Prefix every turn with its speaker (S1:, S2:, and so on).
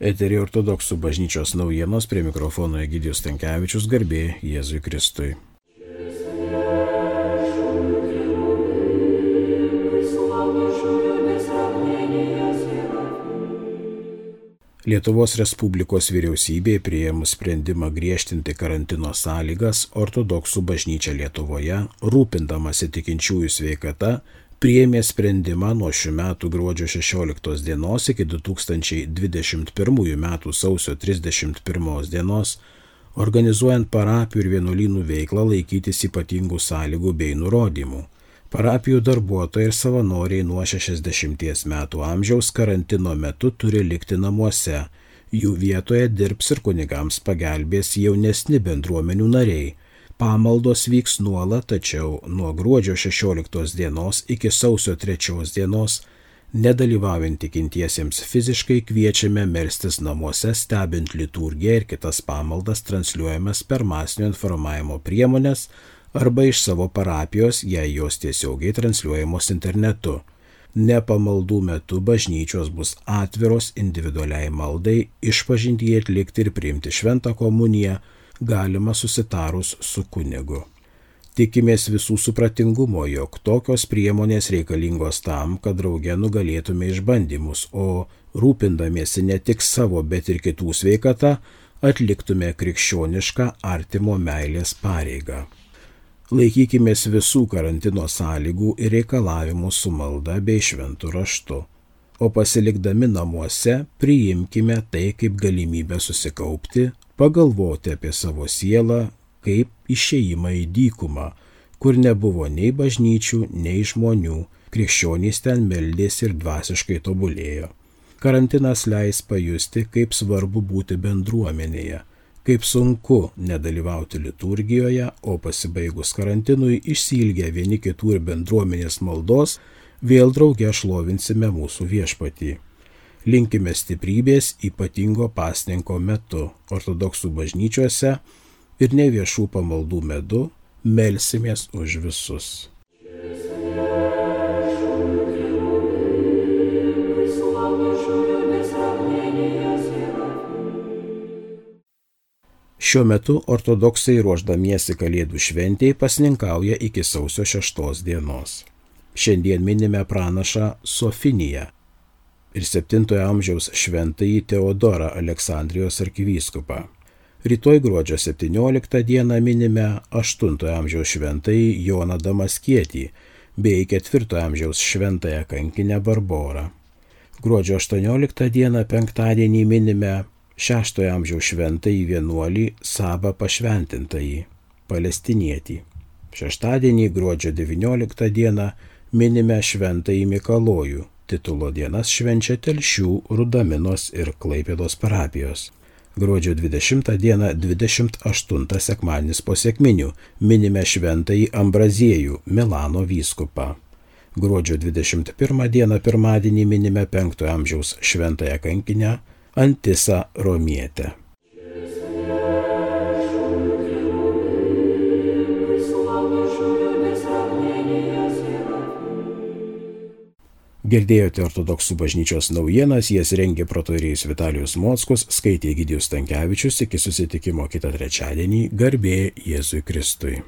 S1: Eterį ortodoksų bažnyčios naujienos prie mikrofono Egidijus Tankievičius garbė Jėzui Kristui. Lietuvos Respublikos vyriausybė priėmus sprendimą griežtinti karantino sąlygas ortodoksų bažnyčia Lietuvoje, rūpindamasi tikinčiųjų sveikata, priėmė sprendimą nuo šių metų gruodžio 16 dienos iki 2021 metų sausio 31 dienos, organizuojant parapijų ir vienuolynų veiklą laikytis ypatingų sąlygų bei nurodymų. Parapijų darbuotojai ir savanoriai nuo 60 metų amžiaus karantino metu turi likti namuose. Jų vietoje dirbs ir kunigams pagelbės jaunesni bendruomenių nariai. Pamaldos vyks nuolat, tačiau nuo gruodžio 16 dienos iki sausio 3 dienos nedalyvaujant tikintiesiems fiziškai kviečiame melstis namuose, stebint liturgiją ir kitas pamaldas transliuojamas per masinio informavimo priemonės arba iš savo parapijos, jei jos tiesiogiai transliuojamos internetu. Ne pamaldų metu bažnyčios bus atviros individualiai maldai, išpažinti atlikti ir priimti šventą komuniją galima susitarus su kunigu. Tikimės visų supratingumo, jog tokios priemonės reikalingos tam, kad drauge nugalėtume išbandymus, o rūpindamiesi ne tik savo, bet ir kitų sveikata, atliktume krikščionišką artimo meilės pareigą. Laikykimės visų karantino sąlygų ir reikalavimų su malda bei šventų raštu, o pasilikdami namuose priimkime tai kaip galimybę susikaupti, pagalvoti apie savo sielą, kaip išeimą į dykumą, kur nebuvo nei bažnyčių, nei žmonių, krikščionys ten meldėsi ir dvasiškai tobulėjo. Karantinas leis pajusti, kaip svarbu būti bendruomenėje kaip sunku nedalyvauti liturgijoje, o pasibaigus karantinui išsilgę vieni kitų ir bendruomenės maldos, vėl draugė šlovinsime mūsų viešpatį. Linkime stiprybės ypatingo pasninko metu ortodoksų bažnyčiose ir neviešų pamaldų metu melsimės už visus. Šiuo metu ortodoksai ruoždamiesi Kalėdų šventėjai pasninkauja iki sausio 6 dienos. Šiandien minime pranašą Sofiniją ir 7 amžiaus šventąjį Teodorą Aleksandrijos arkivyskupą. Rytoj gruodžio 17 dieną minime 8 amžiaus šventąjį Joną Damaskietį bei 4 amžiaus šventąją kankinę Barborą. Gruodžio 18 dieną penktadienį minime šeštojo amžiaus šventąjį vienuolį Sabą pašventintąjį, palestinietį. Šeštadienį gruodžio 19 dieną minime šventąjį Mikalojų, titulo dienas švenčia Telšių, Rudaminos ir Klaipėdos parapijos. Gruodžio 20 dieną 28 sekmanis po sėkminių minime šventąjį Ambraziejų, Milano vyskupą. Gruodžio 21 dieną pirmadienį minime 5 amžiaus šventąją kankinę Antisa Romietė. Girdėjote ortodoksų bažnyčios naujienas, jas rengė protorėjus Vitalijus Mockus, skaitė Gidijus Tankievičius, iki susitikimo kitą trečiadienį, garbė Jėzui Kristui.